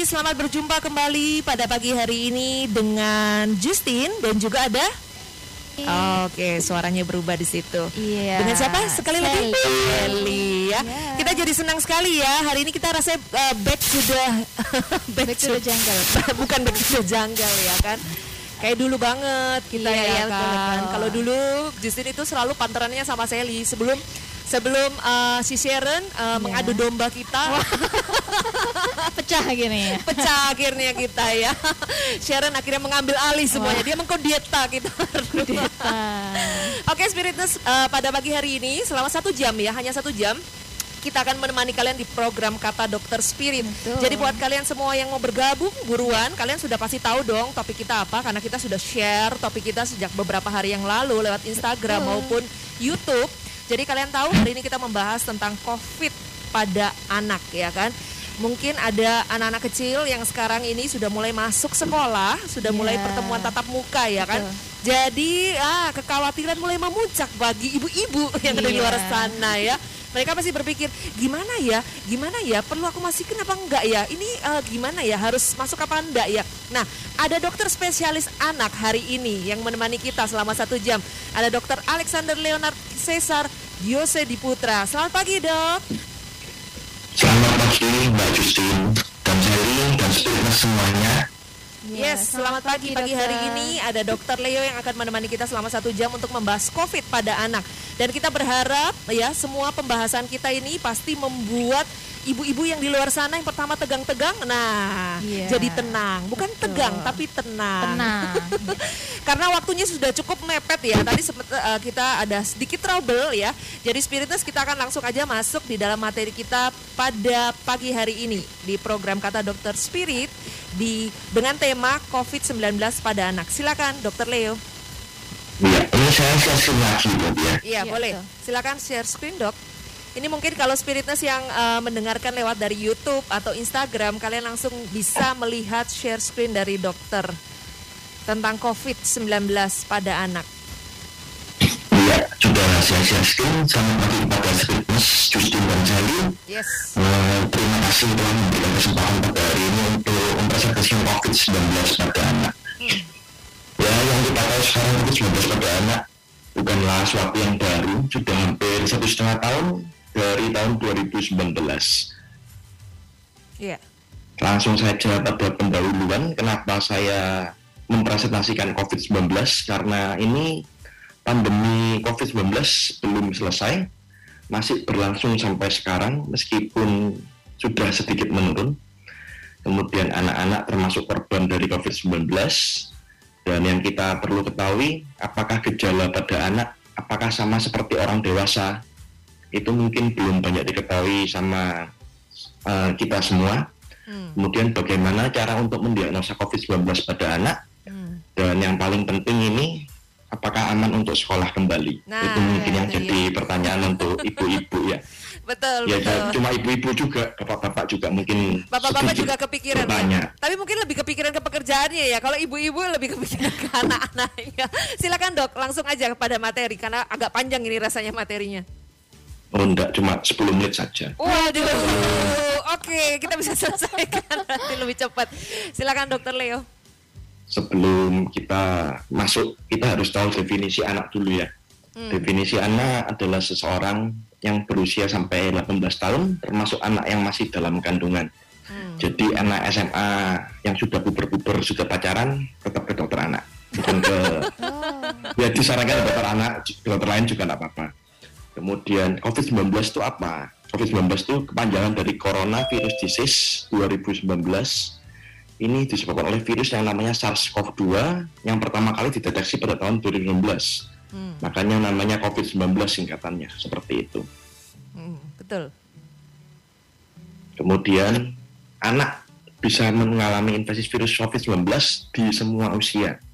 Selamat pagi. Selamat berjumpa kembali pada pagi hari ini dengan Justin dan juga ada Oke, suaranya berubah di situ. Iya. Dengan siapa? Sekali lagi Sally. Sally ya. Iya. Kita jadi senang sekali ya. Hari ini kita rasanya uh, back to the Back to the jungle. Bukan back to the jungle ya kan. Kayak dulu banget kita Iya, ya iya, betul, kan. Kalau dulu Justin itu selalu panterannya sama Sally sebelum sebelum uh, si Sharon uh, Iya. mengadu domba kita. Pecah gini ya. pecah akhirnya kita ya. Sharon akhirnya mengambil alih semuanya. Dia mengkudeta kita. Oke Spiritness eh, pada pagi hari ini selama satu jam ya hanya satu jam kita akan menemani kalian di program kata dokter spirit. Betul. Jadi buat kalian semua yang mau bergabung buruan, kalian sudah pasti tahu dong topik kita apa karena kita sudah share topik kita sejak beberapa hari yang lalu lewat Instagram Betul. maupun YouTube. Jadi kalian tahu hari ini kita membahas tentang COVID pada anak ya kan. Mungkin ada anak-anak kecil yang sekarang ini sudah mulai masuk sekolah, sudah mulai Iya. pertemuan tatap muka ya kan. Betul. Jadi ah kekhawatiran mulai memuncak bagi ibu-ibu yang ada di luar Iya. sana ya. Mereka pasti berpikir gimana ya, gimana ya, perlu aku masukin apa enggak ya? Ini eh, gimana ya, harus masuk apa enggak ya? Nah, ada dokter spesialis anak hari ini yang menemani kita selama satu jam. Ada dokter Alexander Leonard Cesar Yose Diputra. Selamat pagi dok. Selamat pagi Mbak Justin dan Sally dan Spiritness semuanya. Yes, selamat pagi. Pagi hari ini ada Dokter Leo yang akan menemani kita selama satu jam untuk membahas COVID pada anak. Dan kita berharap ya semua pembahasan kita ini pasti membuat ibu-ibu yang di luar sana yang pertama tegang-tegang, nah Iya. jadi tenang. Bukan Betul. tegang tapi tenang. Tenang. Karena waktunya sudah cukup mepet ya. Tadi sempet, eh, kita ada sedikit trouble ya. Jadi Spiritus kita akan langsung aja masuk di dalam materi kita pada pagi hari ini di program Kata Dokter Spirit di dengan tema COVID-19 pada anak. Silakan Dokter Leo. Ya, ini saya sesi lagi Mbak ya. Iya, Iya, boleh. Silakan share screen, Dok. Ini mungkin kalau Spiritness yang eh, mendengarkan lewat dari YouTube atau Instagram, kalian langsung bisa melihat share screen dari dokter tentang COVID-19 pada anak. Ya, sudah saya sharing selamat pagi pada Spiritness Justin dan Sally. Yes. Eh, terima kasih telah memberikan kesempatan pada hari ini untuk mempresentasikan COVID-19 pada anak. Ya, yang kita tahu sekarang COVID-19 pada anak bukanlah sesuatu yang baru, sudah hampir satu setengah tahun dari tahun 2019. Iya. Langsung saja pada pendahuluan kenapa saya mempresentasikan COVID-19 karena ini pandemi COVID-19 belum selesai, masih berlangsung sampai sekarang meskipun sudah sedikit menurun. Kemudian anak-anak termasuk korban dari COVID-19 dan yang kita perlu ketahui apakah gejala pada anak apakah sama seperti orang dewasa itu mungkin belum banyak diketahui sama eh, kita semua. Hmm. Kemudian bagaimana cara untuk mendiagnosa COVID-19 pada anak Hmm. dan yang paling penting ini apakah aman untuk sekolah kembali? Nah, itu mungkin yang itu jadi pertanyaan untuk ibu-ibu ya. Betul, Ya betul. cuma ibu-ibu juga, bapak-bapak juga mungkin Bapak-bapak juga kepikiran bertanya. ya. Tapi mungkin lebih kepikiran ke pekerjaannya ya. Kalau ibu-ibu lebih kepikiran ke anak-anaknya. Silakan dok, langsung aja kepada materi karena agak panjang ini rasanya materinya. Oh enggak, cuma 10 menit saja. Waduh, oke kita bisa selesaikan nanti lebih cepat. Silakan dokter Leo. Sebelum kita masuk, kita harus tahu definisi anak dulu ya. Hmm. Definisi anak adalah seseorang yang berusia sampai 18 tahun, termasuk anak yang masih dalam kandungan. Hmm. Jadi anak SMA yang sudah puber-puber sudah pacaran tetap ke dokter anak. Bukan ke ya disarankan dokter anak, dokter lain juga tidak apa-apa. Kemudian COVID-19 itu apa? COVID-19 itu kepanjangan dari Coronavirus Disease 2019. Ini disebabkan oleh virus yang namanya SARS-CoV-2 yang pertama kali dideteksi pada tahun 2016. Hmm. Makanya namanya COVID-19 singkatannya, seperti itu. Hmm, betul. Kemudian anak bisa mengalami infeksi virus COVID-19 di semua usia.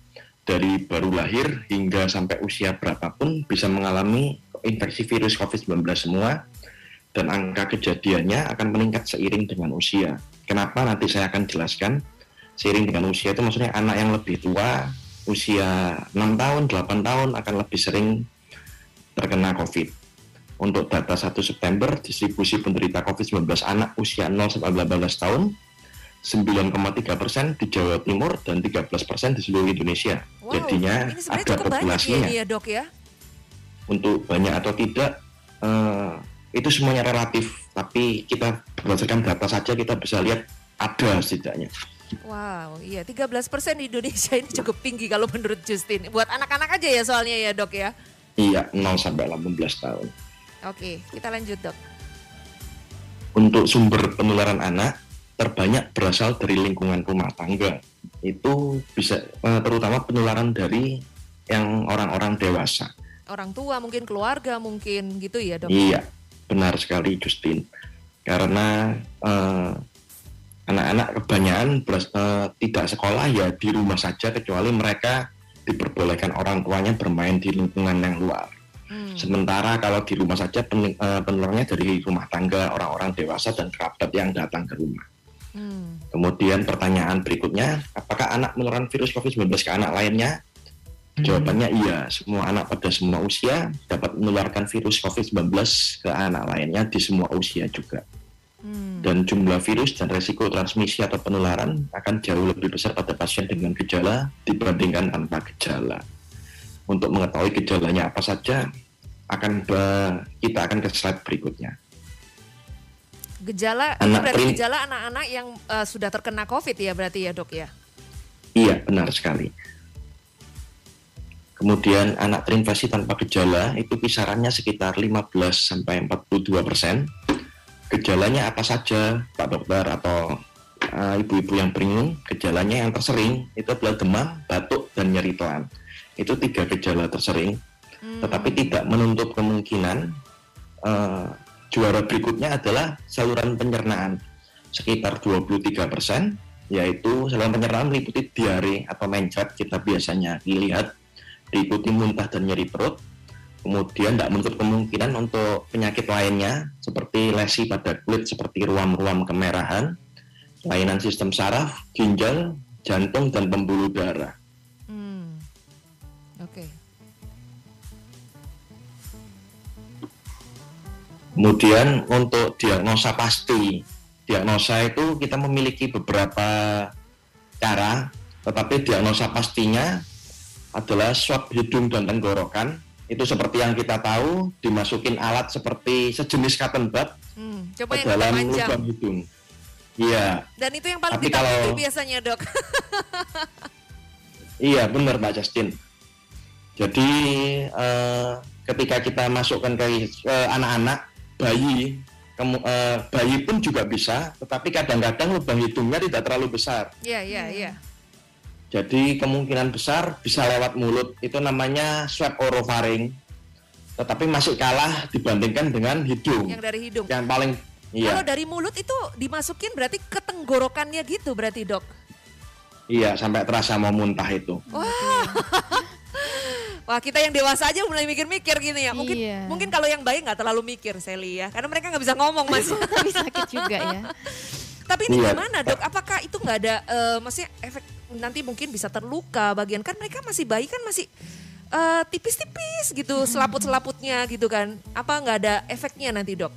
Dari baru lahir hingga sampai usia berapapun bisa mengalami infeksi virus COVID-19 semua dan angka kejadiannya akan meningkat seiring dengan usia. Kenapa nanti saya akan jelaskan. Seiring dengan usia itu maksudnya anak yang lebih tua, usia 6 tahun, 8 tahun akan lebih sering terkena COVID. Untuk data 1 September, distribusi penderita COVID-19 anak usia 0 sampai 18 tahun 9,3 persen di Jawa Timur dan 13 persen di seluruh Indonesia. Wow, Jadinya ada ya populasinya. ini ya dok ya. Untuk banyak atau tidak, eh, itu semuanya relatif. Tapi kita berdasarkan data saja kita bisa lihat ada setidaknya. Wow, iya 13% di Indonesia ini cukup tinggi kalau menurut Justin. Buat anak-anak aja ya soalnya ya dok ya. Iya, 0 sampai 18 tahun. Oke, kita lanjut dok. Untuk sumber penularan anak terbanyak berasal dari lingkungan rumah tangga. Itu bisa eh, terutama penularan dari yang orang-orang dewasa. Orang tua mungkin keluarga mungkin gitu ya dok. Iya, benar sekali Justin. Karena eh, anak-anak kebanyakan beras- eh, tidak sekolah ya di rumah saja kecuali mereka diperbolehkan orang tuanya bermain di lingkungan yang luar. Hmm. Sementara kalau di rumah saja pen, eh, penularannya dari rumah tangga orang-orang dewasa dan kerabat yang datang ke rumah. Hmm. Kemudian pertanyaan berikutnya, apakah anak menularkan virus COVID-19 ke anak lainnya? Jawabannya iya, semua anak pada semua usia dapat menularkan virus COVID-19 ke anak lainnya di semua usia juga. Hmm. Dan jumlah virus dan resiko transmisi atau penularan akan jauh lebih besar pada pasien dengan gejala dibandingkan tanpa gejala. Untuk mengetahui gejalanya apa saja, akan be- kita akan ke slide berikutnya. Gejala Anak berarti prim- gejala anak-anak yang eh, sudah terkena COVID ya berarti ya dok ya. Iya, benar sekali. Kemudian anak terinfeksi tanpa gejala itu kisarannya sekitar 15 sampai 42 persen. Gejalanya apa saja, Pak Dokter atau uh, ibu-ibu yang bingung? Gejalanya yang tersering itu adalah demam, batuk, dan nyeri telan. Itu tiga gejala tersering, Hmm. tetapi tidak menutup kemungkinan uh, juara berikutnya adalah saluran pencernaan sekitar 23 persen yaitu saluran pencernaan meliputi diare atau mencret kita biasanya dilihat diikuti muntah dan nyeri perut kemudian tidak menutup kemungkinan untuk penyakit lainnya seperti lesi pada kulit seperti ruam-ruam kemerahan kelainan sistem saraf, ginjal, jantung, dan pembuluh darah Hmm. Oke. Kemudian untuk diagnosa pasti, diagnosa itu kita memiliki beberapa cara, tetapi diagnosa pastinya adalah swab hidung dan tenggorokan. Itu seperti yang kita tahu, dimasukin alat seperti sejenis cotton bud Hmm. ke Coba dalam lubang hidung. Iya, Dan itu yang paling Tapi kalau- biasanya dok. iya benar Mbak Justin. Jadi eh, ketika kita masukkan ke eh, anak-anak, bayi, kemu- eh, bayi pun juga bisa, tetapi kadang-kadang lubang hidungnya tidak terlalu besar. Iya iya iya. Jadi kemungkinan besar bisa lewat mulut. Itu namanya swab orofaring. Tetapi masih kalah dibandingkan dengan hidung. Yang dari hidung. Yang paling Kalau iya, dari mulut itu dimasukin berarti ke tenggorokannya gitu berarti dok. iya sampai terasa mau muntah itu. Wah kita yang dewasa aja mulai mikir-mikir gini ya. Mungkin Iya. mungkin kalau yang bayi nggak terlalu mikir Sally ya, karena mereka nggak bisa ngomong mas. Tapi sakit juga ya. Tapi ini Iya. gimana dok? Apakah itu nggak ada, eh, maksudnya efek nanti mungkin bisa terluka bagian kan mereka masih bayi kan masih eh, tipis-tipis gitu selaput-selaputnya gitu kan? Apa nggak ada efeknya nanti dok?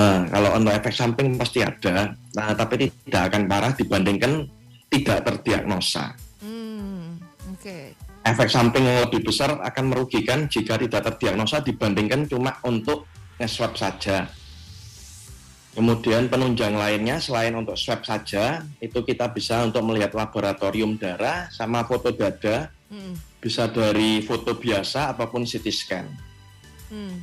Nah, kalau untuk efek samping pasti ada, nah, tapi tidak akan parah dibandingkan tidak terdiagnosa. Hmm, oke. Efek samping yang lebih besar akan merugikan jika tidak terdiagnosa dibandingkan cuma untuk nge-swab saja. Kemudian penunjang lainnya selain untuk swab saja, itu kita bisa untuk melihat laboratorium darah sama foto dada, Hmm, bisa dari foto biasa apa pun CT scan. hmm.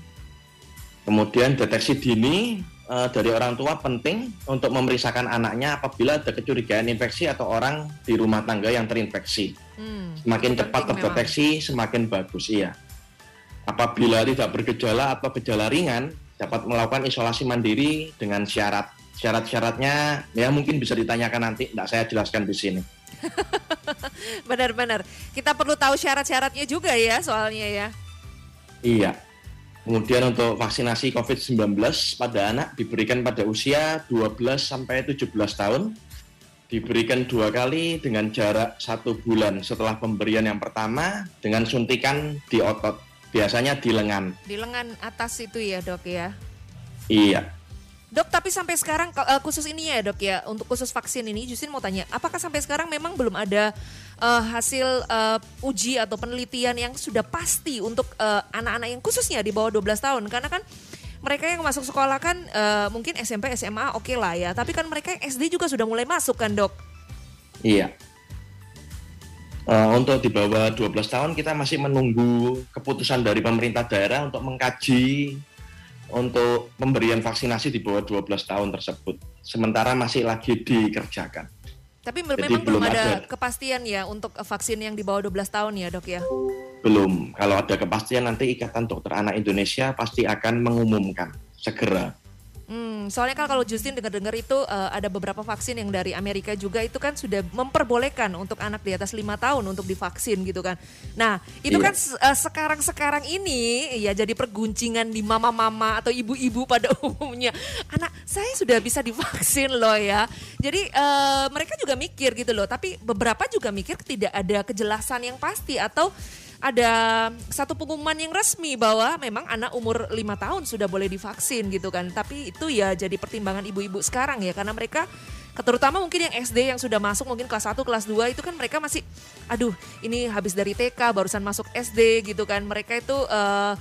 Kemudian deteksi dini eh, dari orang tua penting untuk memeriksakan anaknya apabila ada kecurigaan infeksi atau orang di rumah tangga yang terinfeksi. Hmm, Semakin cepat penting memang. terdeteksi, semakin bagus iya. Apabila tidak bergejala atau gejala ringan, dapat melakukan isolasi mandiri dengan syarat. Syarat-syaratnya ya mungkin bisa ditanyakan nanti, tidak saya jelaskan di sini. Benar-benar. Kita perlu tahu syarat-syaratnya juga ya soalnya ya. Iya. Kemudian untuk vaksinasi COVID-19 pada anak diberikan pada usia 12 sampai 17 tahun. Diberikan dua kali dengan jarak satu bulan setelah pemberian yang pertama dengan suntikan di otot. Biasanya di lengan. Di lengan atas itu ya dok ya. Iya. Dok, tapi sampai sekarang uh, khusus ini ya dok ya, untuk khusus vaksin ini, Justin mau tanya, apakah sampai sekarang memang belum ada uh, hasil uh, uji atau penelitian yang sudah pasti untuk anak-anak uh, yang khususnya di bawah 12 tahun? Karena kan mereka yang masuk sekolah kan uh, mungkin SMP, SMA oke okay lah ya, tapi kan mereka yang SD juga sudah mulai masuk kan dok? Iya. Uh, untuk di bawah 12 tahun kita masih menunggu keputusan dari pemerintah daerah untuk mengkaji untuk pemberian vaksinasi di bawah 12 tahun tersebut. Sementara masih lagi dikerjakan. Tapi Jadi memang belum ada, ada kepastian ya untuk vaksin yang di bawah 12 tahun ya dok ya? Belum. Kalau ada kepastian nanti Ikatan Dokter Anak Indonesia pasti akan mengumumkan segera. Hmm, soalnya kan kalau Justin dengar-dengar itu uh, ada beberapa vaksin yang dari Amerika juga itu kan sudah memperbolehkan untuk anak di atas lima tahun untuk divaksin gitu kan. Nah itu iya. kan uh, sekarang-sekarang ini ya jadi perguncingan di mama-mama atau ibu-ibu pada umumnya. Anak saya sudah bisa divaksin loh ya. Jadi uh, mereka juga mikir gitu loh. Tapi beberapa juga mikir tidak ada kejelasan yang pasti atau ada satu pengumuman yang resmi bahwa memang anak umur lima tahun sudah boleh divaksin gitu kan. Tapi itu ya jadi pertimbangan ibu-ibu sekarang ya karena mereka terutama mungkin yang SD yang sudah masuk mungkin kelas 1, kelas 2 itu kan mereka masih aduh ini habis dari TK barusan masuk SD gitu kan. Mereka itu uh,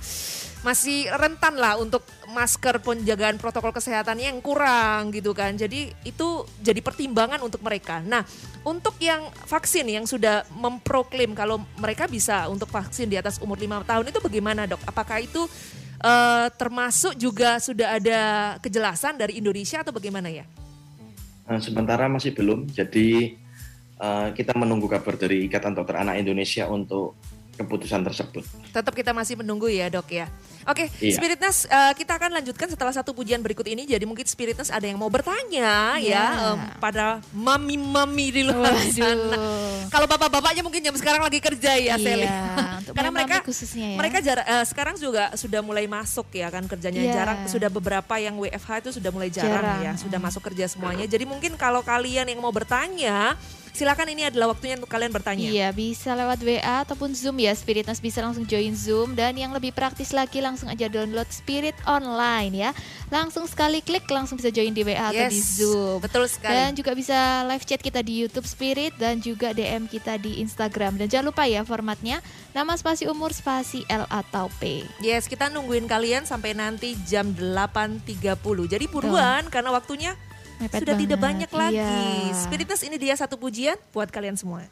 masih rentan lah untuk masker penjagaan protokol kesehatan yang kurang gitu kan. Jadi itu jadi pertimbangan untuk mereka. Nah, untuk yang vaksin yang sudah memproklaim kalau mereka bisa untuk vaksin di atas umur 5 tahun itu bagaimana, Dok? Apakah itu uh, termasuk juga sudah ada kejelasan dari Indonesia atau bagaimana ya? Nah, sementara masih belum. Jadi uh, kita menunggu kabar dari Ikatan Dokter Anak Indonesia untuk keputusan tersebut. Tetap kita masih menunggu ya dok ya. Oke, iya. Spiritness uh, kita akan lanjutkan setelah satu pujian berikut ini. Jadi mungkin Spiritness ada yang mau bertanya yeah. ya um, pada mami-mami di luar Waduh. sana. Kalau bapak-bapaknya mungkin jam sekarang lagi kerja ya, yeah. Sally. Karena mereka khususnya ya. Mereka jar uh, sekarang juga sudah mulai masuk ya kan kerjanya yeah. jarang. Sudah beberapa yang WFH itu sudah mulai jarang, jarang. ya, sudah masuk kerja semuanya. Jadi mungkin kalau kalian yang mau bertanya Silakan ini adalah waktunya untuk kalian bertanya. Iya, bisa lewat WA ataupun Zoom ya. Spiritness bisa langsung join Zoom dan yang lebih praktis lagi langsung aja download Spirit online ya. Langsung sekali klik langsung bisa join di WA yes, atau di Zoom. Betul sekali. Dan juga bisa live chat kita di YouTube Spirit dan juga DM kita di Instagram. Dan jangan lupa ya formatnya nama spasi umur spasi L atau P. Yes, kita nungguin kalian sampai nanti jam 8.30. Jadi buruan Tuh. karena waktunya Mepet sudah banget. tidak banyak lagi. Iya. Spiritus ini dia satu pujian buat kalian semua.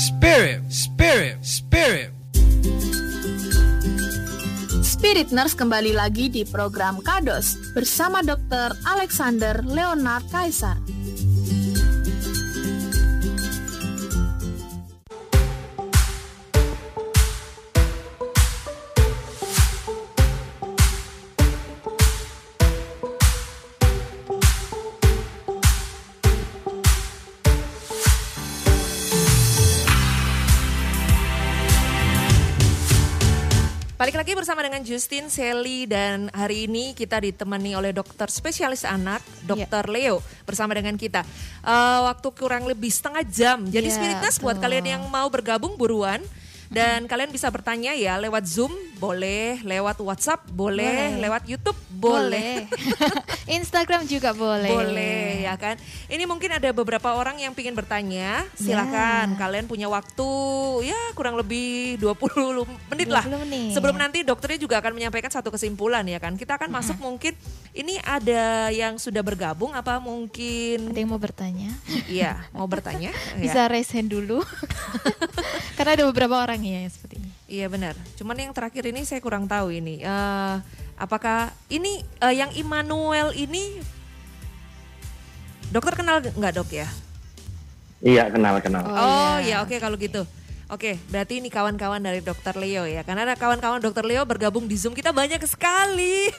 Spirit, Spirit, Spirit. Spirit Nurse kembali lagi di program Kados bersama Dr. Alexander Leonard Kaisar. Lagi bersama dengan Justin, Sally dan hari ini kita ditemani oleh dokter spesialis anak, dokter Iya. Leo bersama dengan kita. Eh, waktu kurang lebih setengah jam. Jadi Iya, Spiritas buat kalian yang mau bergabung buruan dan kalian bisa bertanya ya lewat Zoom boleh, lewat WhatsApp boleh, Boleh. lewat YouTube boleh. Instagram juga boleh. Boleh ya kan. Ini mungkin ada beberapa orang yang ingin bertanya. Silakan Ya. kalian punya waktu ya kurang lebih 20 menit lah. 20 menit. Sebelum nanti dokternya juga akan menyampaikan satu kesimpulan ya kan. Kita akan masuk mungkin ini ada yang sudah bergabung apa mungkin Ada yang mau bertanya? iya mau bertanya? Ya. Bisa raise hand dulu. Karena ada beberapa orang ya yang seperti ini. Iya benar. Cuman yang terakhir ini saya kurang tahu ini. Eh, apakah ini eh, yang Immanuel ini dokter kenal nggak dok ya? Iya kenal kenal. Oh, Oh, iya. ya oke kalau gitu. Oke, berarti ini kawan-kawan dari Dokter Leo ya. Karena ada kawan-kawan Dokter Leo bergabung di Zoom kita banyak sekali.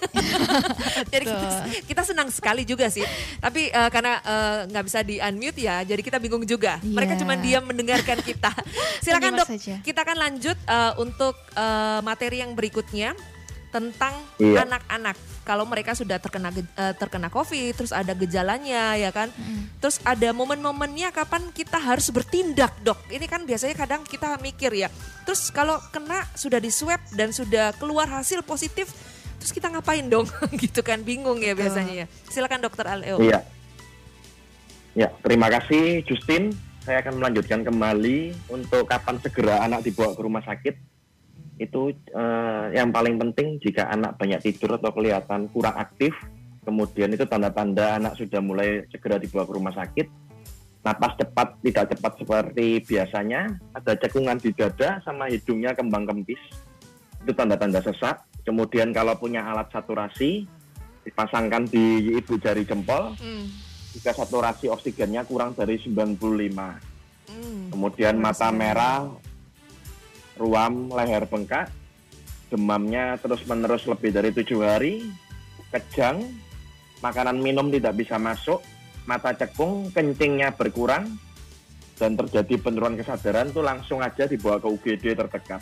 jadi kita, kita senang sekali juga sih. Tapi eh, karena eh, nggak bisa di unmute ya, jadi kita bingung juga. Mereka Iya. cuma diam mendengarkan kita. Silakan dok, saja. kita akan lanjut eh, untuk eh, materi yang berikutnya tentang Iya. anak-anak. Kalau mereka sudah terkena eh, terkena COVID, terus ada gejalanya ya kan. Terus ada momen-momennya kapan kita harus bertindak, Dok. Ini kan biasanya kadang kita mikir ya. Terus kalau kena sudah di swab dan sudah keluar hasil positif, terus kita ngapain dong? gitu kan bingung ya biasanya ya. Silakan Dokter Aleo. Iya. Ya, terima kasih Justin. Saya akan melanjutkan kembali untuk kapan segera anak dibawa ke rumah sakit. Itu eh, yang paling penting jika anak banyak tidur atau kelihatan kurang aktif, kemudian itu tanda-tanda anak sudah mulai segera dibawa ke rumah sakit. Napas cepat, tidak cepat seperti biasanya, ada cekungan di dada sama hidungnya kembang kempis. Itu tanda-tanda sesak. Kemudian kalau punya alat saturasi, dipasangkan di ibu jari jempol, Hmm, jika saturasi oksigennya kurang dari 95. hmm. Kemudian mata merah, ruam, leher bengkak, demamnya terus-menerus lebih dari tujuh hari, kejang, makanan minum tidak bisa masuk, mata cekung, kencingnya berkurang, dan terjadi penurunan kesadaran tuh langsung aja dibawa ke UGD terdekat.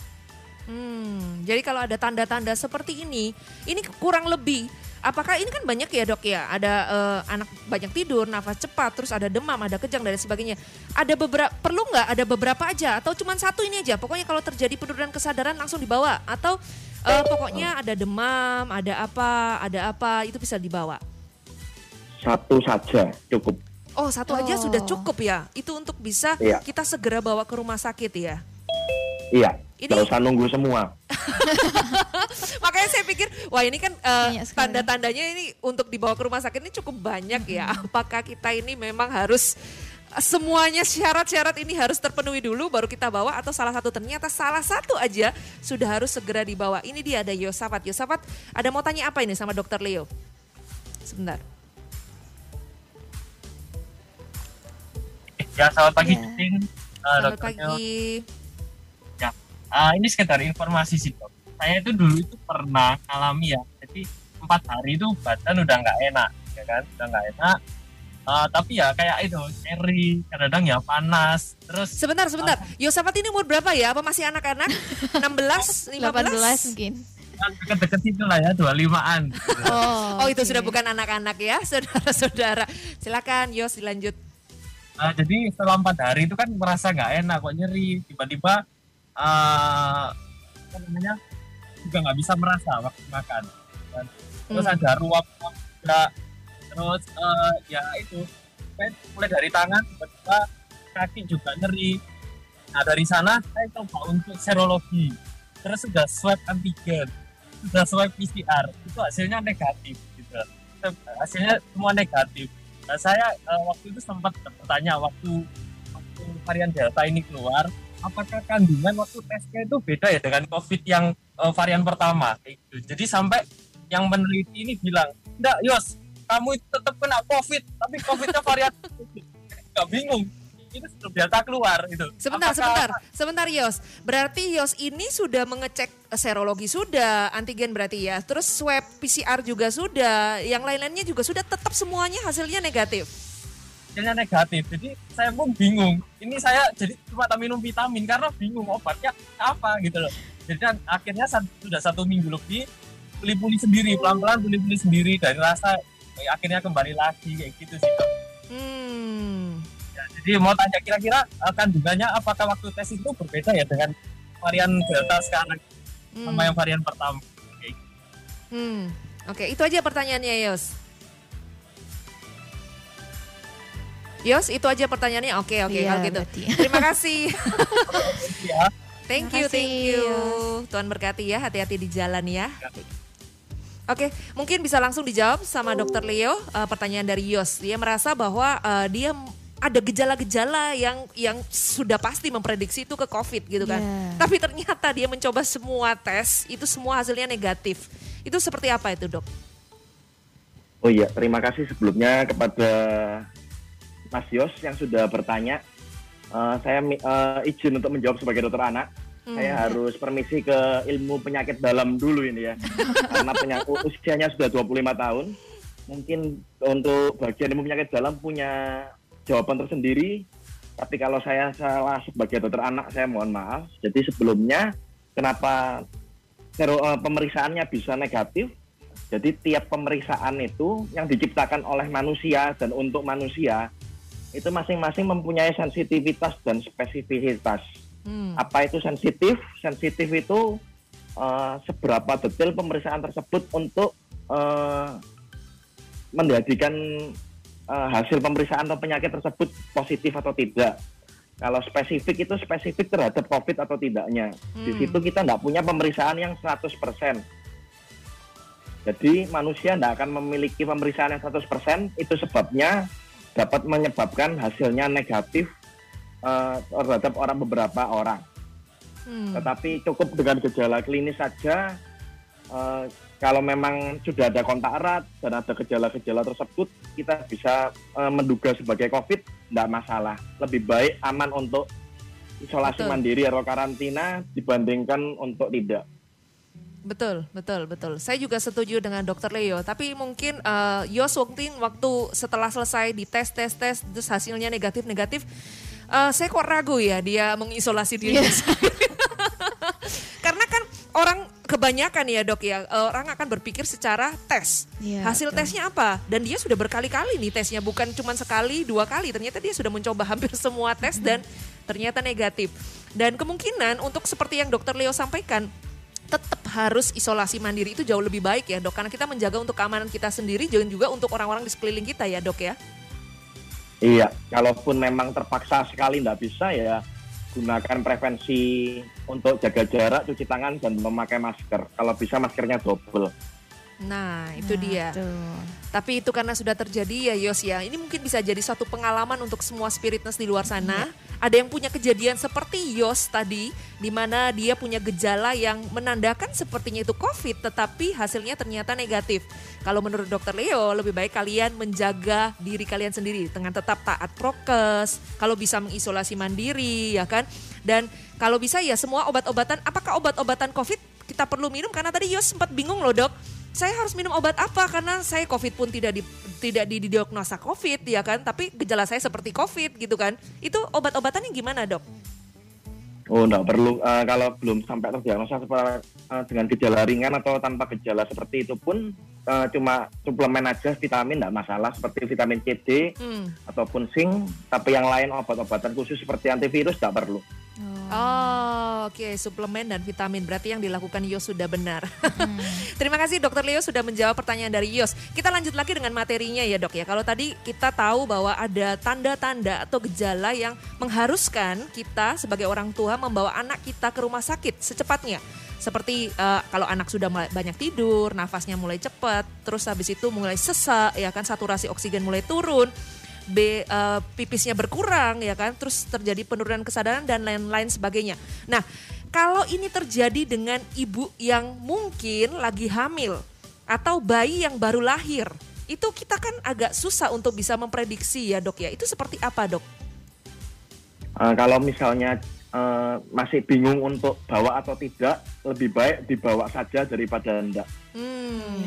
Hmm, jadi kalau ada tanda-tanda seperti ini, ini kurang lebih. Apakah ini kan banyak ya dok ya? Ada eh, anak banyak tidur, nafas cepat, terus ada demam, ada kejang dan sebagainya. Ada beberapa perlu nggak? Ada beberapa aja atau cuma satu ini aja? Pokoknya kalau terjadi penurunan kesadaran langsung dibawa atau eh, pokoknya ada demam, ada apa, ada apa itu bisa dibawa. Satu saja cukup. Oh satu aja Oh. sudah cukup ya? Itu untuk bisa Iya. kita segera bawa ke rumah sakit ya? Iya, Ini- nggak usah nunggu semua. Makanya saya pikir, wah ini kan sekali. tanda-tandanya ini untuk dibawa ke rumah sakit ini cukup banyak ya. Apakah kita ini memang harus eh, semuanya syarat-syarat ini harus terpenuhi dulu baru kita bawa atau salah satu ternyata salah satu aja sudah harus segera dibawa. Ini dia ada Yosafat. Yosafat ada mau tanya apa ini sama Dokter Leo? Sebentar. Ya, selamat pagi, Ya. Justin. Uh, Selamat Dr. Leo. Ah, ini sekedar informasi sih, dok. Saya itu dulu itu pernah alami ya. Jadi empat hari itu badan udah nggak enak, ya kan? Udah nggak enak. Ah, tapi ya kayak itu, nyeri, kadang-kadang ya panas. Terus Sebentar, sebentar. Yosafat ini umur berapa ya? Apa masih anak-anak? 16, 15? 18 mungkin. kan deket-deket situ lah ya, 25-an. Oh, Oh, itu sudah bukan anak-anak ya, saudara-saudara. Silakan Yos dilanjut. Ah, jadi setelah empat hari itu kan merasa nggak enak, kok nyeri. Tiba-tiba apa namanya juga nggak bisa merasa waktu makan. Dan terus Hmm. ada ruap juga terus eh, ya itu kan mulai dari tangan tiba-tiba kaki juga nyeri nah dari sana saya coba untuk serologi terus sudah swab antigen sudah swab PCR itu hasilnya negatif gitu hasilnya semua negatif nah saya eh, waktu itu sempat bertanya waktu waktu varian delta ini keluar apakah kandungan waktu tesnya itu beda ya dengan covid yang uh, varian pertama. Gitu. Jadi sampai yang meneliti ini bilang, enggak Yos, kamu itu tetap kena COVID, tapi COVID-nya varian nggak bingung. Itu sudah biasa keluar itu. Sebentar, Apakah- sebentar, sebentar Yos. Berarti Yos ini sudah mengecek serologi sudah, antigen berarti ya. Terus swab PCR juga sudah, yang lain-lainnya juga sudah. Tetap semuanya hasilnya negatif. Hasilnya negatif. Jadi saya pun bingung. Ini saya jadi cuma tak minum vitamin karena bingung obatnya apa gitu loh. Jadi kan akhirnya sudah satu minggu lebih pulih-pulih sendiri, pelan-pelan pulih-pulih sendiri dari rasa akhirnya kembali lagi kayak gitu sih. Dok. Hmm. Ya, jadi mau tanya kira-kira eh, kandungannya apakah waktu tes itu berbeda ya dengan varian delta sekarang hmm. sama yang varian pertama? Kayak gitu. Hmm. Oke, itu aja pertanyaannya Yos. Yos, itu aja pertanyaannya. Oke, oke, Iya, kalau gitu. berarti. Terima kasih. Ya, Thank you, thank you. Yos. Tuhan berkati ya, hati-hati di jalan ya. Ya. Oke, mungkin bisa langsung dijawab sama Dokter Leo eh, pertanyaan dari Yos. Dia merasa bahwa eh, dia ada gejala-gejala yang yang sudah pasti memprediksi itu ke COVID gitu kan. Iya. Tapi ternyata dia mencoba semua tes, itu semua hasilnya negatif. Itu seperti apa itu, Dok? Oh iya, terima kasih sebelumnya kepada Mas Yos yang sudah bertanya. Eh, saya eh, izin untuk menjawab sebagai dokter anak. Hmm. Saya harus permisi ke ilmu penyakit dalam dulu ini ya. Karena penya- u- usianya sudah 25 tahun. Mungkin untuk bagian ilmu penyakit dalam punya jawaban tersendiri. Tapi kalau saya salah sebagai dokter anak, saya mohon maaf. Jadi sebelumnya, kenapa eh, pemeriksaannya bisa negatif? Jadi tiap pemeriksaan itu yang diciptakan oleh manusia dan untuk manusia itu masing-masing mempunyai sensitivitas dan spesificitas. Hmm. Apa itu sensitif? Sensitif itu eh, seberapa detail pemeriksaan tersebut untuk eh, menjadikan eh, hasil pemeriksaan atau penyakit tersebut positif atau tidak. Kalau spesifik itu spesifik terhadap COVID atau tidaknya. Di Hmm. situ kita nggak punya pemeriksaan yang 100%. Jadi manusia tidak akan memiliki pemeriksaan yang 100%, itu sebabnya dapat menyebabkan hasilnya negatif eh, terhadap orang beberapa orang. Hmm. Tetapi cukup dengan gejala klinis saja, eh, kalau memang sudah ada kontak erat dan ada gejala-gejala tersebut, kita bisa eh, menduga sebagai COVID, tidak masalah. Lebih baik aman untuk isolasi Betul. mandiri atau karantina dibandingkan untuk tidak. Betul, betul, betul. Saya juga setuju dengan Dokter Leo. Tapi mungkin eh, Yos waktu waktu setelah selesai di tes tes tes terus hasilnya negatif negatif, eh, saya kok ragu ya dia mengisolasi diri. Karena kan orang kebanyakan ya dok ya orang akan berpikir secara tes. Iya, Hasil betul. tesnya apa? Dan dia sudah berkali-kali nih tesnya bukan cuma sekali dua kali. Ternyata dia sudah mencoba hampir semua tes dan ternyata negatif. Dan kemungkinan untuk seperti yang Dokter Leo sampaikan tetap harus isolasi mandiri itu jauh lebih baik ya dok karena kita menjaga untuk keamanan kita sendiri dan juga untuk orang-orang di sekeliling kita ya dok ya Iya, kalaupun memang terpaksa sekali tidak bisa ya gunakan prevensi untuk jaga jarak, cuci tangan dan memakai masker. Kalau bisa maskernya double. Nah itu Nah, dia. tuh. tapi itu karena sudah terjadi ya Yos ya. Ini mungkin bisa jadi suatu pengalaman untuk semua spiritness di luar sana. Ada yang punya kejadian seperti Yos tadi di mana dia punya gejala yang menandakan sepertinya itu COVID tetapi hasilnya ternyata negatif. Kalau menurut dokter Leo lebih baik kalian menjaga diri kalian sendiri dengan tetap taat prokes kalau bisa mengisolasi mandiri ya kan? Dan kalau bisa ya semua obat-obatan apakah obat-obatan COVID kita perlu minum? Karena tadi Yos sempat bingung loh dok saya harus minum obat apa karena saya COVID pun tidak di, tidak didiagnosa COVID ya kan tapi gejala saya seperti COVID gitu kan itu obat-obatannya gimana dok? Oh, enggak perlu eh, kalau belum sampai terdiagnosa eh, dengan gejala ringan atau tanpa gejala seperti itu pun eh, cuma suplemen aja vitamin enggak masalah seperti vitamin C, D Hmm. ataupun zinc, tapi yang lain obat-obatan khusus seperti antivirus enggak perlu. Oh oke suplemen dan vitamin berarti yang dilakukan Yos sudah benar. Hmm. Terima kasih Dokter Leo sudah menjawab pertanyaan dari Yos. Kita lanjut lagi dengan materinya ya dok ya. Kalau tadi kita tahu bahwa ada tanda-tanda atau gejala yang mengharuskan kita sebagai orang tua membawa anak kita ke rumah sakit secepatnya. Seperti eh, kalau anak sudah mulai banyak tidur, nafasnya mulai cepat, terus habis itu mulai sesak, ya kan saturasi oksigen mulai turun, B eh, pipisnya berkurang ya kan terus terjadi penurunan kesadaran dan lain-lain sebagainya. Nah, kalau ini terjadi dengan ibu yang mungkin lagi hamil atau bayi yang baru lahir, itu kita kan agak susah untuk bisa memprediksi ya dok ya. Itu seperti apa dok? Uh, kalau misalnya uh, masih bingung untuk bawa atau tidak, lebih baik dibawa saja daripada enggak. Hmm.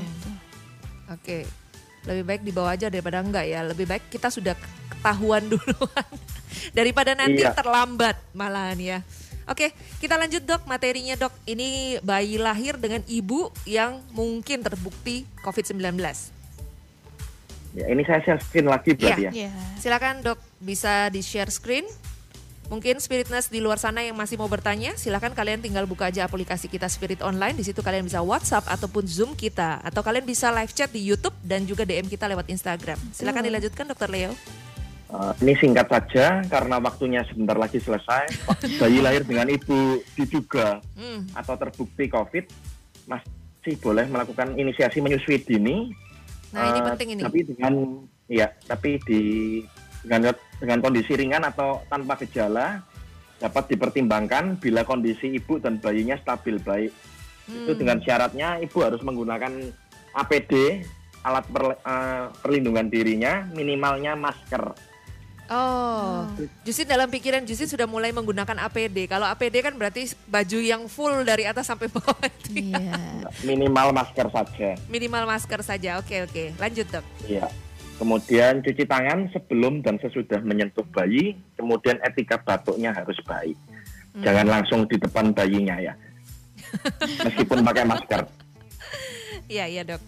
Oke. Okay. Lebih baik dibawa aja daripada enggak ya. Lebih baik kita sudah ketahuan duluan daripada nanti iya. terlambat malahan ya. Oke, kita lanjut dok materinya dok. Ini bayi lahir dengan ibu yang mungkin terbukti COVID-19. Ya, ini saya share screen lagi berarti ya. ya. Silakan dok, bisa di share screen. Mungkin Spiritness di luar sana yang masih mau bertanya, silakan kalian tinggal buka aja aplikasi kita Spirit Online. Di situ kalian bisa WhatsApp ataupun Zoom kita, atau kalian bisa live chat di YouTube dan juga DM kita lewat Instagram. Silakan dilanjutkan, Dokter Leo. Uh, ini singkat saja karena waktunya sebentar lagi selesai. Bayi lahir dengan ibu diduga hmm. atau terbukti COVID masih boleh melakukan inisiasi menyusui dini. Nah uh, ini eh, penting ini. Tapi dengan ya tapi di dengan dengan kondisi ringan atau tanpa gejala dapat dipertimbangkan bila kondisi ibu dan bayinya stabil baik. Hmm. Itu dengan syaratnya ibu harus menggunakan APD alat per, uh, perlindungan dirinya minimalnya masker Oh, Jusin dalam pikiran Jusin sudah mulai menggunakan APD. Kalau APD kan berarti baju yang full dari atas sampai bawah itu. Ya. Minimal masker saja. Minimal masker saja. Oke oke. Lanjut dok. Iya. Kemudian cuci tangan sebelum dan sesudah menyentuh bayi. Kemudian etika batuknya harus baik. Hmm. Jangan langsung di depan bayinya ya. Meskipun pakai masker. Iya iya dok.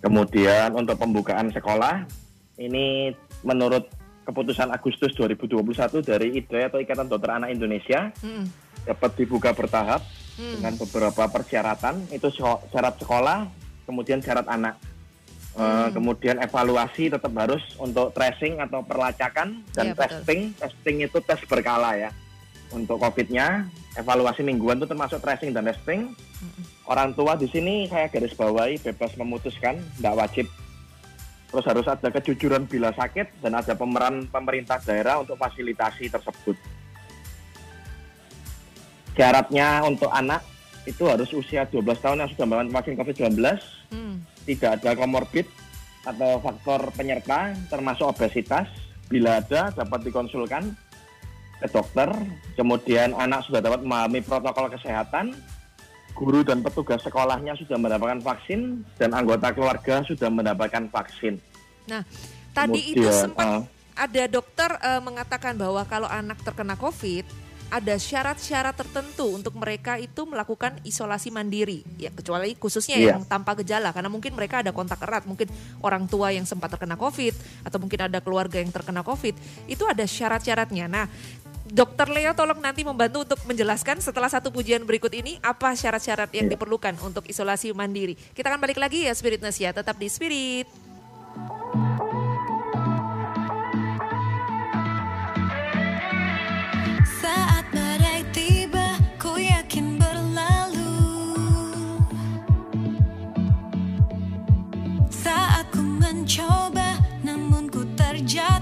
Kemudian untuk pembukaan sekolah ini menurut keputusan Agustus 2021 dari IDRE atau Ikatan Dokter Anak Indonesia hmm. dapat dibuka bertahap hmm. dengan beberapa persyaratan itu syarat sekolah kemudian syarat anak eh, hmm. uh, kemudian evaluasi tetap harus untuk tracing atau perlacakan dan ya, testing betul. testing itu tes berkala ya untuk COVID-nya evaluasi mingguan itu termasuk tracing dan testing hmm. orang tua di sini saya garis bawahi bebas memutuskan tidak wajib Terus harus ada kejujuran bila sakit dan ada pemeran pemerintah daerah untuk fasilitasi tersebut. Syaratnya untuk anak itu harus usia 12 tahun yang sudah melakukan vaksin COVID-19, hmm. Tidak ada komorbid atau faktor penyerta termasuk obesitas. Bila ada dapat dikonsulkan ke dokter. Kemudian anak sudah dapat memahami protokol kesehatan, guru dan petugas sekolahnya sudah mendapatkan vaksin dan anggota keluarga sudah mendapatkan vaksin. Nah, tadi Kemudian, itu sempat uh, ada dokter uh, mengatakan bahwa kalau anak terkena COVID ada syarat-syarat tertentu untuk mereka itu melakukan isolasi mandiri ya kecuali khususnya yeah. yang tanpa gejala karena mungkin mereka ada kontak erat mungkin orang tua yang sempat terkena covid atau mungkin ada keluarga yang terkena covid itu ada syarat-syaratnya nah Dokter Leo tolong nanti membantu untuk menjelaskan setelah satu pujian berikut ini apa syarat-syarat yang yeah. diperlukan untuk isolasi mandiri. Kita akan balik lagi ya Spirit ya, tetap di Spirit. Saat mencoba namun ku terjatuh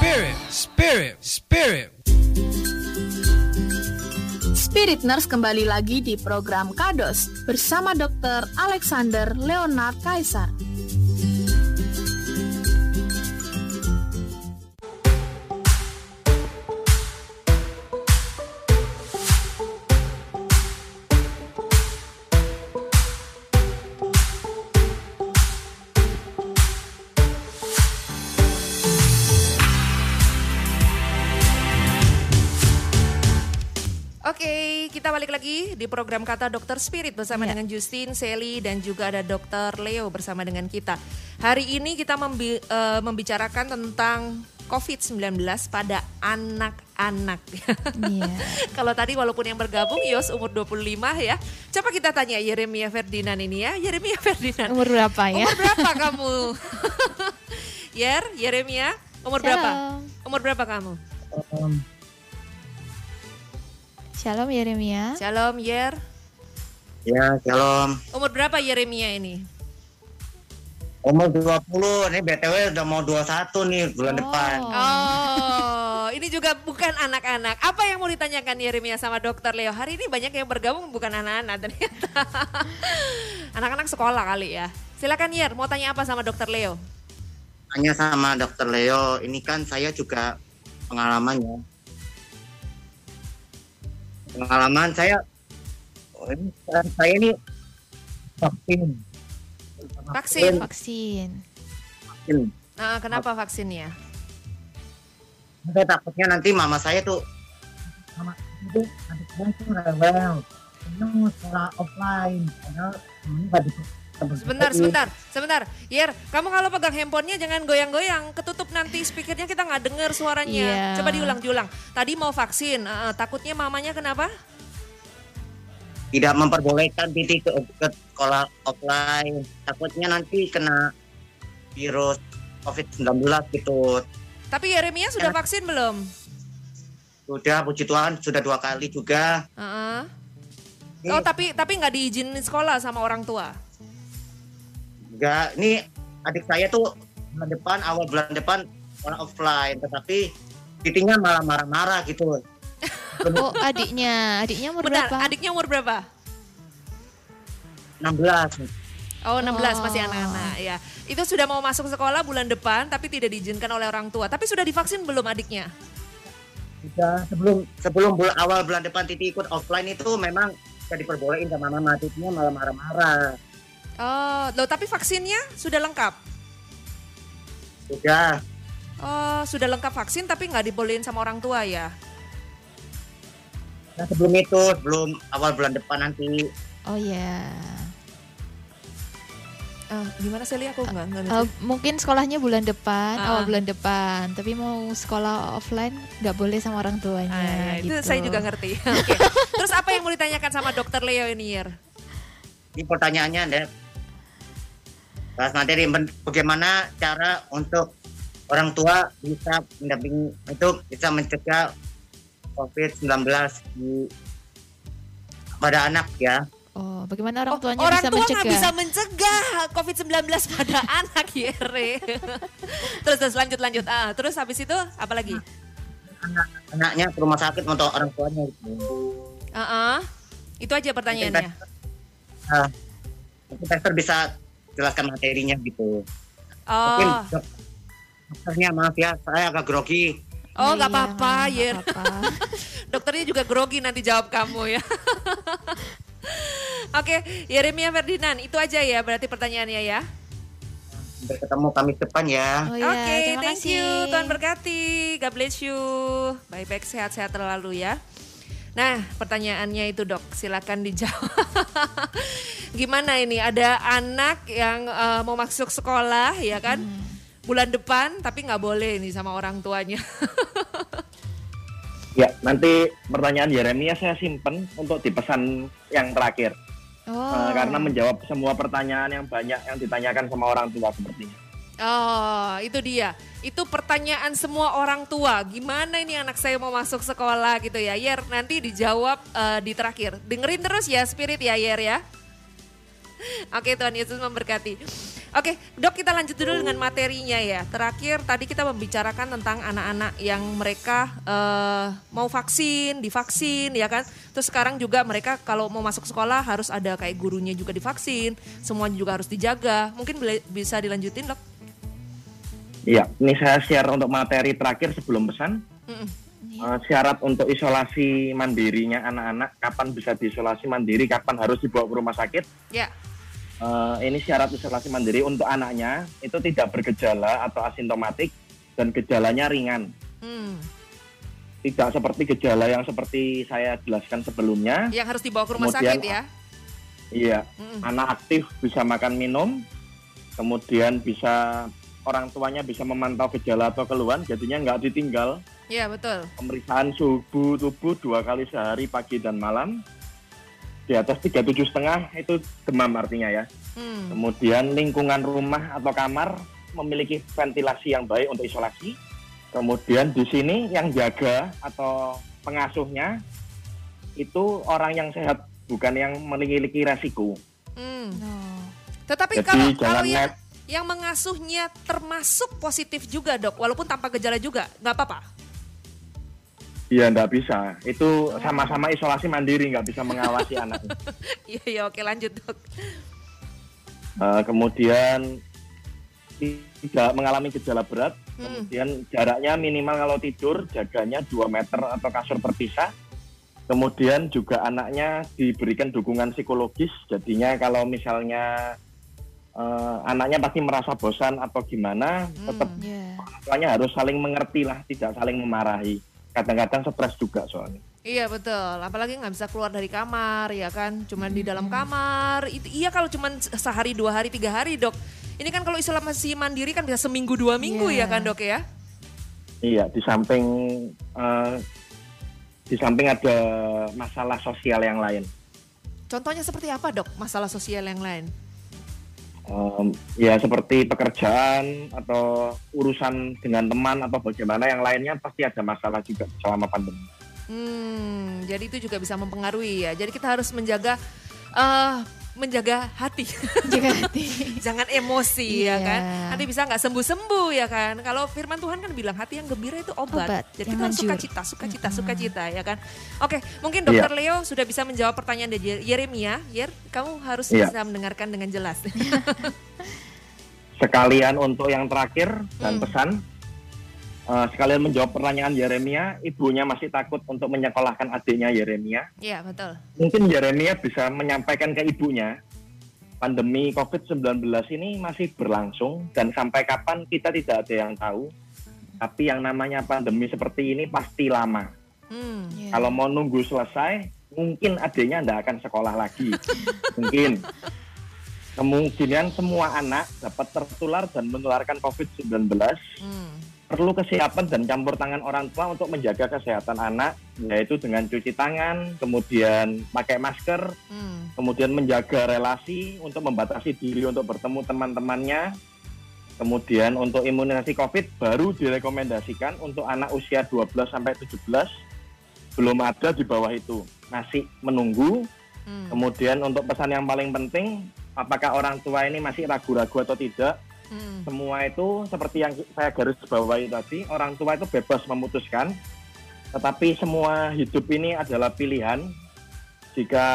Spirit, Spirit. Spirit Nurse kembali lagi di program Kados bersama Dr. Alexander Leonard Kaisar. Lagi di program Kata Dokter Spirit bersama Ya. dengan Justin, Sally, dan juga ada Dokter Leo bersama dengan kita. Hari ini kita membi- eh, membicarakan tentang COVID-19 pada anak-anak. Iya. Kalau tadi walaupun yang bergabung Yos umur 25 ya. Coba kita tanya Yeremia Ferdinand ini ya. Yeremia Ferdinand. Umur berapa ya? Umur berapa kamu? Yer, Yeremia, umur berapa? Shalom. Umur berapa kamu? Shalom Yeremia. Shalom Yer. Ya, shalom. Umur berapa Yeremia ini? Umur 20, ini BTW udah mau 21 nih bulan Oh. depan. Oh, ini juga bukan anak-anak. Apa yang mau ditanyakan Yeremia sama Dokter Leo? Hari ini banyak yang bergabung bukan anak-anak ternyata. Anak-anak sekolah kali ya. Silakan Yer, mau tanya apa sama Dokter Leo? Tanya sama dokter Leo, ini kan saya juga pengalamannya. Pengalaman saya, oh, ini, saya ini vaksin. Vaksin. Vaksin. vaksin. Nah, kenapa vaksinnya? Saya takutnya nanti mama saya tuh mama itu adik saya tuh rewel. Ini sekolah offline. Padahal ini nggak bisa- Sebentar, sebentar, sebentar. Yer, kamu kalau pegang handphonenya jangan goyang-goyang, ketutup nanti speakernya kita nggak dengar suaranya. Iya. Coba diulang, diulang. Tadi mau vaksin, eh, takutnya mamanya kenapa? tidak memperbolehkan Titi ke, ke sekolah offline. Takutnya nanti kena virus COVID-19 gitu. Tapi Yeremia sudah vaksin belum? Sudah, puji Tuhan, sudah dua kali juga. Heeh. Ini, Oh, tapi tapi nggak diizinin sekolah sama orang tua. Enggak, ini adik saya tuh bulan depan, awal bulan depan sekolah offline. Tetapi Titinya malah marah-marah gitu. Oh adiknya, adiknya umur Bentar, berapa? adiknya umur berapa? 16. Oh, 16 Oh. masih anak-anak ya. Itu sudah mau masuk sekolah bulan depan tapi tidak diizinkan oleh orang tua. Tapi sudah divaksin belum adiknya? Sudah sebelum sebelum bulan awal bulan depan Titi ikut offline itu memang tidak diperbolehin sama mama. Titinya malah marah-marah. Oh, loh tapi vaksinnya sudah lengkap? Sudah, Oh, sudah lengkap vaksin tapi nggak dibolehin sama orang tua ya? Nah, sebelum itu, sebelum awal bulan depan nanti Oh ya. Ah, gimana sih aku nggak ngerti. mungkin sekolahnya bulan depan, Ah. awal bulan depan. Tapi mau sekolah offline nggak boleh sama orang tuanya. Ah, ya, itu gitu. saya juga ngerti. Oke. Terus apa yang mau ditanyakan sama dokter Leo ini, ini pertanyaannya Dep. Bahas materi bagaimana cara untuk orang tua bisa mendampingi untuk bisa mencegah COVID-19 di pada anak ya. Oh, bagaimana orang Oh, tuanya orang bisa tua nggak mencegah? bisa mencegah COVID-19 pada anak, Yere. terus terus lanjut lanjut. Ah, terus habis itu apa lagi? Anaknya ke rumah sakit untuk orang tuanya gitu. Ah, ah. Itu aja pertanyaannya. Nah, mungkin dokter bisa jelaskan materinya gitu. Mungkin Oh, dok- dokternya maaf ya, saya agak grogi. oh nggak iya, apa-apa, apa-apa. Dokternya juga grogi nanti jawab kamu ya. Oke, Yeremia Ferdinand, itu aja ya berarti pertanyaannya ya. Sampai ketemu Kamis depan ya. Oh ya, Oke, terima thank kasih. you. Tuhan berkati. God bless you. Baik-baik sehat-sehat terlalu ya. Nah, pertanyaannya itu dok, silakan dijawab. Gimana ini? Ada anak yang eh, mau masuk sekolah ya kan? Hmm. Bulan depan, tapi nggak boleh nih sama orang tuanya. Ya, nanti pertanyaan Yeremia saya simpen untuk dipesan yang terakhir. Oh. Eh, karena menjawab semua pertanyaan yang banyak yang ditanyakan sama orang tua sepertinya. Oh, itu dia. Itu pertanyaan semua orang tua. Gimana ini anak saya mau masuk sekolah gitu ya, Yer? Nanti dijawab eh, di terakhir. Dengerin terus ya, Spirit ya, Yer ya. Oke, Tuhan Yesus memberkati. Oke, dok kita lanjut dulu dengan materinya ya. Terakhir tadi kita membicarakan tentang anak-anak yang mereka eh, mau vaksin, divaksin ya kan. Terus sekarang juga mereka kalau mau masuk sekolah harus ada kayak gurunya juga divaksin, semuanya juga harus dijaga. Mungkin bisa dilanjutin dok? Iya, ini saya share untuk materi terakhir sebelum pesan. Mm-mm. Eh, syarat untuk isolasi mandirinya anak-anak, kapan bisa diisolasi mandiri, kapan harus dibawa ke rumah sakit. Ya, Eh, ini syarat isolasi mandiri untuk anaknya itu tidak bergejala atau asimptomatik dan gejalanya ringan. hmm. Tidak seperti gejala yang seperti saya jelaskan sebelumnya. yang harus dibawa ke rumah Kemudian- sakit ya. Iya, Mm-mm. anak aktif bisa makan minum, kemudian bisa orang tuanya bisa memantau gejala atau keluhan, jadinya nggak ditinggal Iya betul. pemeriksaan suhu tubuh dua kali sehari pagi dan malam di atas tiga tujuh setengah itu demam artinya ya. Hmm. Kemudian lingkungan rumah atau kamar memiliki ventilasi yang baik untuk isolasi. Kemudian di sini yang jaga atau pengasuhnya itu orang yang sehat bukan yang memiliki resiko. Hmm. No. Tetapi Jadi kalau jangan kalau yang net yang mengasuhnya termasuk positif juga dok, walaupun tanpa gejala juga, nggak apa-apa. Iya, nggak bisa. Itu sama-sama isolasi mandiri, nggak bisa mengawasi anaknya. Iya iya oke lanjut dok. Eh, kemudian tidak mengalami gejala berat. Hmm. Kemudian jaraknya minimal kalau tidur jaganya 2 meter atau kasur terpisah. Kemudian juga anaknya diberikan dukungan psikologis. Jadinya kalau misalnya eh, anaknya pasti merasa bosan atau gimana, Hmm. tetap Ya. tuanya harus saling mengerti lah, tidak saling memarahi. Kadang-kadang stres juga soalnya. Iya betul, apalagi nggak bisa keluar dari kamar ya kan, cuman di dalam kamar. Itu iya kalau cuman sehari dua hari tiga hari dok. Ini kan kalau isolasi mandiri kan bisa seminggu dua minggu Iya. ya kan dok ya. Iya, di samping eh, di samping ada masalah sosial yang lain. Contohnya seperti apa dok? Masalah sosial yang lain? Em, ya seperti pekerjaan atau urusan dengan teman atau bagaimana yang lainnya pasti ada masalah juga selama pandemi. Hmm, jadi itu juga bisa mempengaruhi ya. Jadi kita harus menjaga eh menjaga hati, Jaga hati. jangan emosi ya Iya. kan. Nanti bisa nggak sembuh-sembuh ya kan. Kalau firman Tuhan kan bilang hati yang gembira itu obat. Obat, Jadi kita harus manjur. sukacita, sukacita, sukacita ya kan. Oke, mungkin Iya. Dokter Leo sudah bisa menjawab pertanyaan dari Ye- Yeremia. Yer, kamu harus Iya. bisa mendengarkan dengan jelas. Sekalian untuk yang terakhir dan Hmm. pesan, eh, sekalian menjawab pertanyaan Yeremia, ibunya masih takut untuk menyekolahkan adiknya Yeremia. Iya betul. Mungkin Yeremia bisa menyampaikan ke ibunya, pandemi COVID-19 ini masih berlangsung dan sampai kapan kita tidak ada yang tahu. Tapi yang namanya pandemi seperti ini pasti lama. Hmm. Ya. Kalau mau nunggu selesai, mungkin adiknya tidak akan sekolah lagi. mungkin. Kemungkinan semua anak dapat tertular dan menularkan COVID-19. Hmm. Perlu kesiapan dan campur tangan orang tua untuk menjaga kesehatan anak, yaitu dengan cuci tangan, kemudian pakai masker, Hmm. kemudian menjaga relasi untuk membatasi diri untuk bertemu teman-temannya. Kemudian untuk imunisasi COVID baru direkomendasikan untuk anak usia 12 sampai 17 belum ada di bawah itu. Masih menunggu. Hmm. Kemudian untuk pesan yang paling penting, apakah orang tua ini masih ragu-ragu atau tidak? Hmm. Semua itu seperti yang saya garis bawahi tadi, orang tua itu bebas memutuskan. Tetapi semua hidup ini adalah pilihan. Jika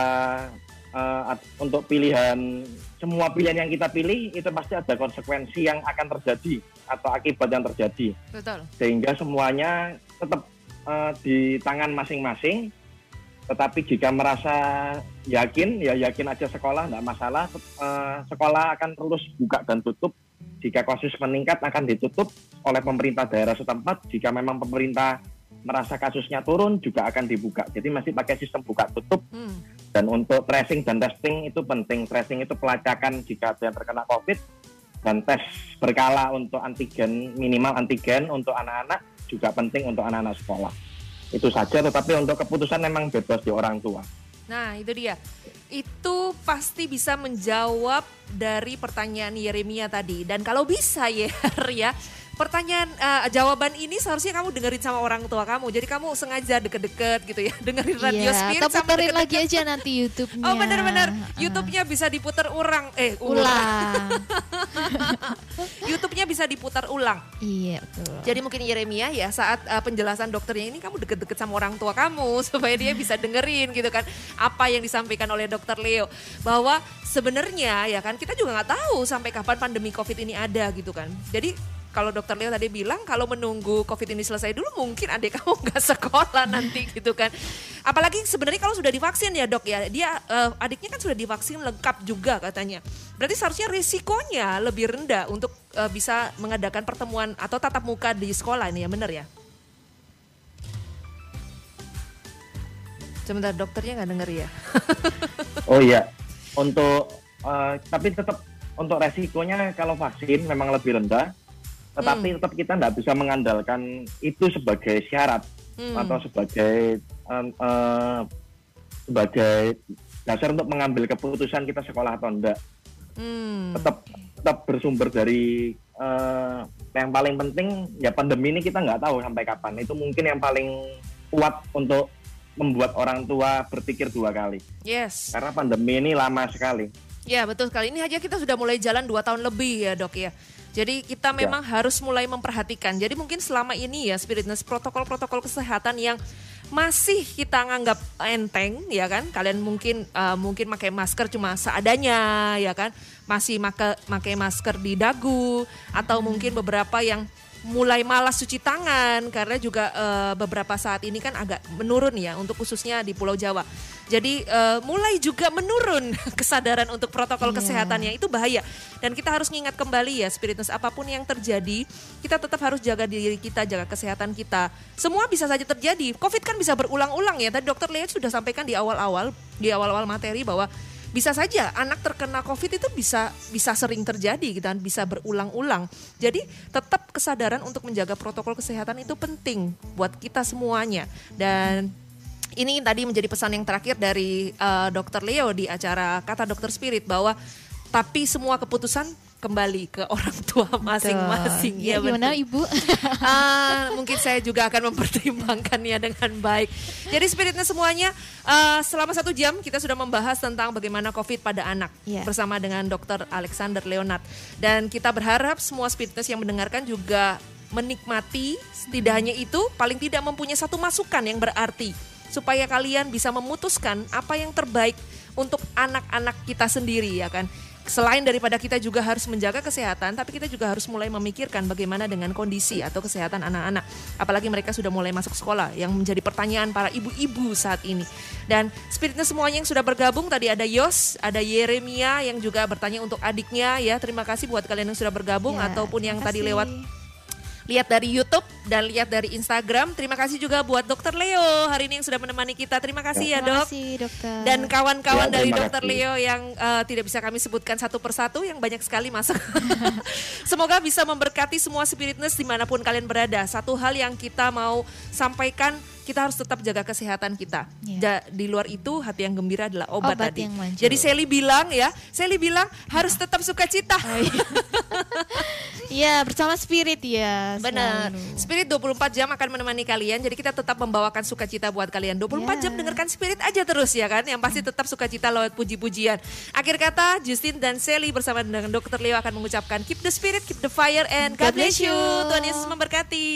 ad- untuk pilihan semua pilihan yang kita pilih itu pasti ada konsekuensi yang akan terjadi atau akibat yang terjadi Betul. sehingga semuanya tetap eh, di tangan masing-masing. Tetapi jika merasa yakin, ya yakin aja sekolah, nggak masalah. Eh, sekolah akan terus buka dan tutup. Jika kasus meningkat akan ditutup oleh pemerintah daerah setempat. Jika memang pemerintah merasa kasusnya turun juga akan dibuka. Jadi masih pakai sistem buka tutup. Hmm. Dan untuk tracing dan testing itu penting. Tracing itu pelacakan jika ada yang terkena COVID dan tes berkala untuk antigen minimal antigen untuk anak-anak juga penting untuk anak-anak sekolah. Itu saja, tetapi untuk keputusan memang bebas di orang tua. Nah, itu dia. Itu pasti bisa menjawab dari pertanyaan Yeremia tadi. Dan kalau bisa Yer ya, pertanyaan uh, jawaban ini seharusnya kamu dengerin sama orang tua kamu. Jadi kamu sengaja deket-deket gitu ya, dengerin radio Iya, spirit atau sama puterin deket-deket. lagi aja nanti YouTube-nya. Oh benar-benar, YouTube-nya bisa diputar ulang, eh ulang. ulang. YouTube-nya bisa diputar ulang. iya, betul. Jadi mungkin Yeremia ya saat uh, penjelasan dokternya ini kamu deket-deket sama orang tua kamu supaya dia bisa dengerin gitu kan apa yang disampaikan oleh dokter Leo bahwa sebenarnya ya kan kita juga nggak tahu sampai kapan pandemi COVID ini ada gitu kan. Jadi kalau dokter Leo tadi bilang kalau menunggu COVID ini selesai dulu mungkin adik kamu nggak sekolah nanti gitu kan. Apalagi sebenarnya kalau sudah divaksin ya dok ya dia eh, adiknya kan sudah divaksin lengkap juga katanya. Berarti seharusnya risikonya lebih rendah untuk eh, bisa mengadakan pertemuan atau tatap muka di sekolah ini ya benar ya? Sebentar dokternya nggak denger ya? Oh iya, untuk eh, tapi tetap untuk resikonya kalau vaksin memang lebih rendah, tetapi tetap kita nggak bisa mengandalkan itu sebagai syarat Hmm. atau sebagai em, eh, sebagai dasar untuk mengambil keputusan kita sekolah atau enggak. Hmm. Tetap tetap bersumber dari eh, yang paling penting ya pandemi ini kita nggak tahu sampai kapan. Itu mungkin yang paling kuat untuk membuat orang tua berpikir dua kali Yes. karena pandemi ini lama sekali. Ya betul sekali. Ini aja kita sudah mulai jalan dua tahun lebih ya dok ya. Jadi kita memang harus mulai memperhatikan. Jadi mungkin selama ini ya spiritness protokol-protokol kesehatan yang masih kita nganggap enteng ya kan. Kalian mungkin eh, mungkin pakai masker cuma seadanya ya kan. Masih make pakai masker di dagu atau mungkin beberapa yang mulai malas cuci tangan karena juga eh, beberapa saat ini kan agak menurun ya untuk khususnya di Pulau Jawa. Jadi eh, mulai juga menurun kesadaran untuk protokol Iya. kesehatannya itu bahaya dan kita harus mengingat kembali ya spiritness apa pun yang terjadi kita tetap harus jaga diri kita jaga kesehatan kita. Semua bisa saja terjadi. Covid kan bisa berulang-ulang ya. Tadi Dokter Lea sudah sampaikan di awal-awal di awal-awal materi bahwa bisa saja anak terkena COVID itu bisa bisa sering terjadi gitu kan, bisa berulang-ulang. Jadi tetap kesadaran untuk menjaga protokol kesehatan itu penting buat kita semuanya. Dan ini tadi menjadi pesan yang terakhir dari eh, Dokter Leo di acara Kata Dokter Spirit bahwa tapi semua keputusan kembali ke orang tua masing-masing. Ya, gimana betul. Ibu? Ah, mungkin saya juga akan mempertimbangkannya dengan baik. Jadi spiritnya semuanya eh, selama satu jam kita sudah membahas tentang bagaimana COVID pada anak Iya. bersama dengan Dr. Alexander Leonard dan kita berharap semua spiritness yang mendengarkan juga menikmati tidak hanya itu paling tidak mempunyai satu masukan yang berarti supaya kalian bisa memutuskan apa yang terbaik untuk anak-anak kita sendiri ya kan. Selain daripada kita juga harus menjaga kesehatan, tapi kita juga harus mulai memikirkan bagaimana dengan kondisi atau kesehatan anak-anak. Apalagi mereka sudah mulai masuk sekolah, yang menjadi pertanyaan para ibu-ibu saat ini. Dan spiritnya semuanya yang sudah bergabung, tadi ada Yos, ada Yeremia yang juga bertanya untuk adiknya ya. Terima kasih buat kalian yang sudah bergabung Ya, ataupun yang tadi lewat lihat dari YouTube dan lihat dari Instagram. Terima kasih juga buat Dokter Leo hari ini yang sudah menemani kita. Terima kasih ya, Terima Dok. kasih dokter. Dan kawan-kawan Ya, dari terima Dokter. Leo yang eh, tidak bisa kami sebutkan satu persatu yang banyak sekali masuk. Semoga bisa memberkati semua spiritness di mana pun kalian berada. Satu hal yang kita mau sampaikan, kita harus tetap jaga kesehatan kita. Ya. Ja- di luar itu hati yang gembira adalah obat, Obat tadi. yang manjur. Jadi Sally bilang ya, Sally bilang harus tetap sukacita. Iya, bersama spirit ya. Benar. selalu. Spirit 24 jam akan menemani kalian. Jadi kita tetap membawakan sukacita buat kalian. 24 jam Ya. dengarkan Spirit aja terus ya kan. Yang pasti tetap sukacita lewat puji-pujian. Akhir kata, Justin dan Sally bersama dengan Dr. Leo akan mengucapkan keep the spirit, keep the fire and God, God bless bless you. you. Tuhan Yesus memberkati.